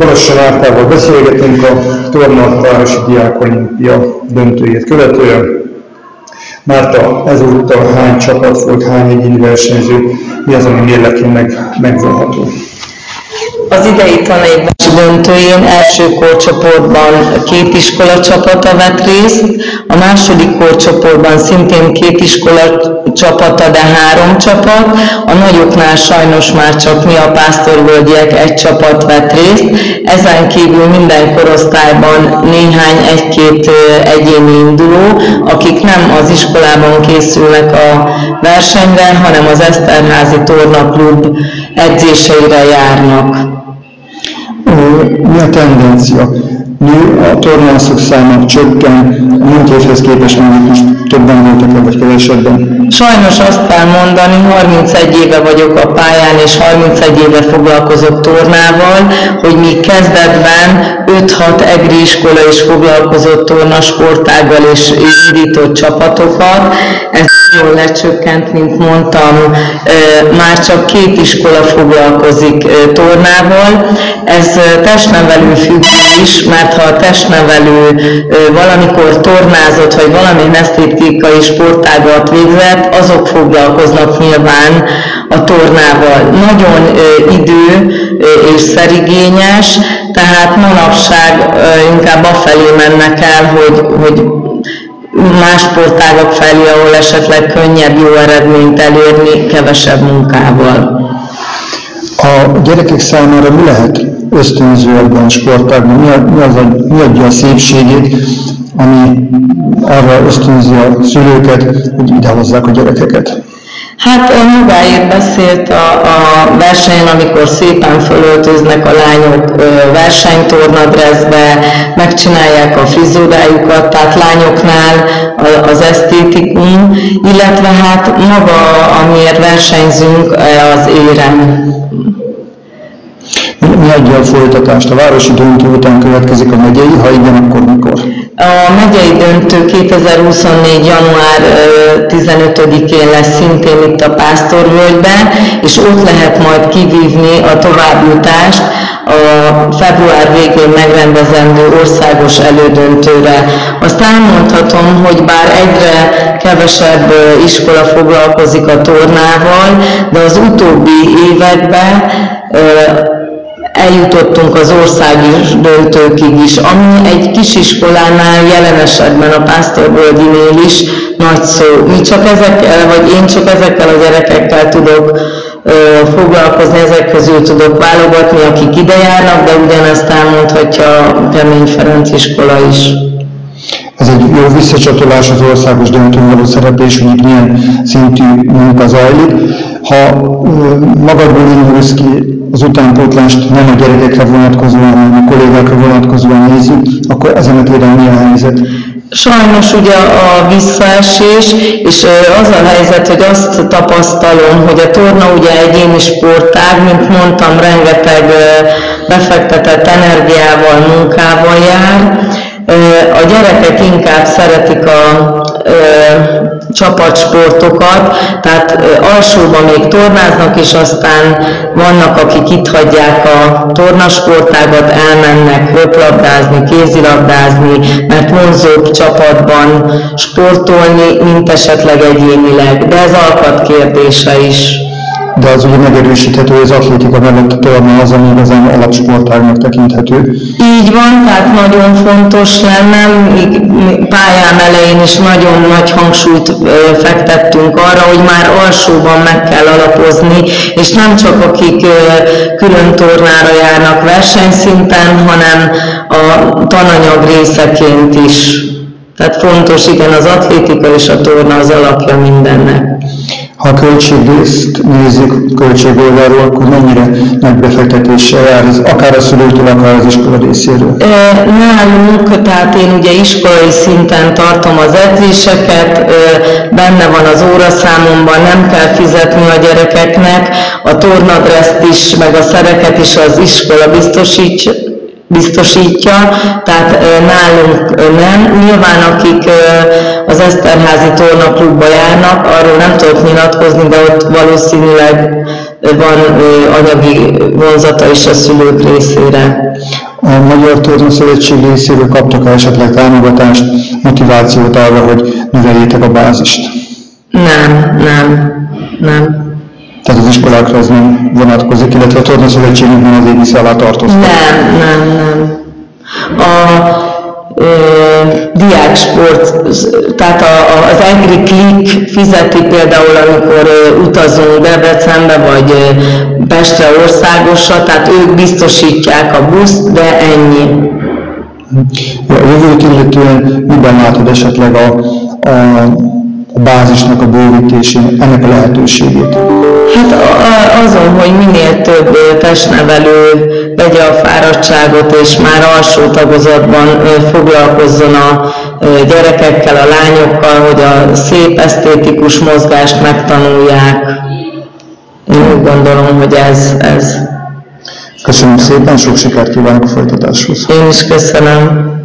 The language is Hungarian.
Barossa Mártával beszélgetünk a Torna Városi Diák Olimpia döntőjét követően. Márta, ezúttal hány csapat volt, hány egyéni versenyző, mi az, ami mérlekének megvonható? Az idei tanévás döntőjén első korcsoportban két iskola csapata vett részt, a második korcsoportban szintén két iskola csapata, de három csapat, a nagyoknál sajnos már csak mi a pásztorvölgyiek egy csapat vett részt, ezen kívül minden korosztályban néhány egy-két egyéni induló, akik nem az iskolában készülnek a versenyre, hanem az Eszterházi Tornaklub edzéseire járnak mi a tendencia? Nő a tornászok száma csökken, a múlt évhez képest mondjuk is többen voltak vagy kevesebben? Sajnos azt kell mondani, 31 éve vagyok a pályán, és 31 éve foglalkozok tornával, hogy mi kezdetben 5-6 egri iskola is foglalkozott tornasportággal és indított csapatokat. Ez jól lecsökkent, mint mondtam, már csak két iskola foglalkozik tornával. Ez testnevelő függő is, mert ha a testnevelő valamikor tornázott, vagy valamilyen esztétikai sportágat végzett, azok foglalkoznak nyilván a tornával. Nagyon idő és szerigényes, tehát manapság inkább afelé mennek el, hogy, hogy más sportágak felé, ahol esetleg könnyebb jó eredményt elérni kevesebb munkával. A gyerekek számára mi lehet ösztönző ebben a sportágban? Mi, mi, az a, mi adja a szépségét, ami arra ösztönzi a szülőket, hogy idehozzák a gyerekeket? Hát magáért beszélt a, a versenyen, amikor szépen fölöltöznek a lányok versenytornadreszbe, megcsinálják a frizurájukat, tehát lányoknál az esztétikum, illetve hát maga, amiért versenyzünk, az érem. Mi adja a folytatást? A városi döntő után következik a megyei, ha igen, akkor mikor? A megyei döntő 2024. január 15-én lesz szintén itt a Pásztorvölgyben, és ott lehet majd kivívni a továbbjutást a február végén megrendezendő országos elődöntőre. Azt elmondhatom, hogy bár egyre kevesebb iskola foglalkozik a tornával, de az utóbbi években eljutottunk az országi döntőkig is, ami egy kisiskolánál jelen esetben a Pásztorboldinél is nagy szó. Mi csak ezekkel, vagy én csak ezekkel a gyerekekkel tudok ö, foglalkozni, ezek közül tudok válogatni, akik ide járnak, de ugyanezt elmondhatja a Kemény Ferenc iskola is. Ez egy jó visszacsatolás az országos döntőn való szereplés, hogy milyen szintű munka zajlik. Ha magadból indulsz ki az utánpótlást nem a gyerekekre vonatkozóan, hanem a kollégákra vonatkozóan nézzük, akkor ezen a téren mi a helyzet? Sajnos ugye a visszaesés, és az a helyzet, hogy azt tapasztalom, hogy a torna ugye egyéni sportág, mint mondtam, rengeteg befektetett energiával, munkával jár. A gyerekek inkább szeretik a csapatsportokat, tehát alsóban még tornáznak, és aztán vannak, akik itt hagyják a tornasportágat, elmennek röplabdázni, kézilabdázni, mert vonzóbb csapatban sportolni, mint esetleg egyénileg, de ez alkat kérdése is de az ugye megerősíthető, hogy az atlétika mellett a torna az, ami igazán alapsportágnak tekinthető. Így van, tehát nagyon fontos lenne, pályám elején is nagyon nagy hangsúlyt fektettünk arra, hogy már alsóban meg kell alapozni, és nem csak akik külön tornára járnak versenyszinten, hanem a tananyag részeként is. Tehát fontos, igen, az atlétika és a torna az alapja mindennek. Ha a költségrészt nézzük költségoldalról, akkor mennyire nagy befektetéssel jár ez, akár a szülőtől, akár az iskola részéről? Nálunk, tehát én ugye iskolai szinten tartom az edzéseket, benne van az óraszámomban, nem kell fizetni a gyerekeknek, a tornadreszt is, meg a szereket is az iskola biztosítja, biztosítja, tehát nálunk nem. Nyilván akik az Eszterházi tornaklubba járnak, arról nem tudok nyilatkozni, de ott valószínűleg van anyagi vonzata is a szülők részére. A Magyar Torna Szövetség részéről kaptak -e esetleg támogatást, motivációt arra, hogy növeljétek a bázist? Nem, nem, nem. Tehát az iskolákra ez nem vonatkozik, illetve a Torna Szövetségnek nem az égisze alá tartoztak? Nem, nem, nem. A ö, diáksport, tehát a, a, az Egri Click fizeti például, amikor ö, utazunk Debrecenbe, vagy ö, Pestre országosra, tehát ők biztosítják a buszt, de ennyi. A jövőt illetően miben látod esetleg a, a, a bázisnak a bővítésén, ennek a lehetőségét? Hát azon, hogy minél több testnevelő vegye a fáradtságot, és már alsó tagozatban foglalkozzon a gyerekekkel, a lányokkal, hogy a szép esztétikus mozgást megtanulják. Én úgy gondolom, hogy ez, ez. Köszönöm szépen, sok sikert kívánok a folytatáshoz. Én is köszönöm.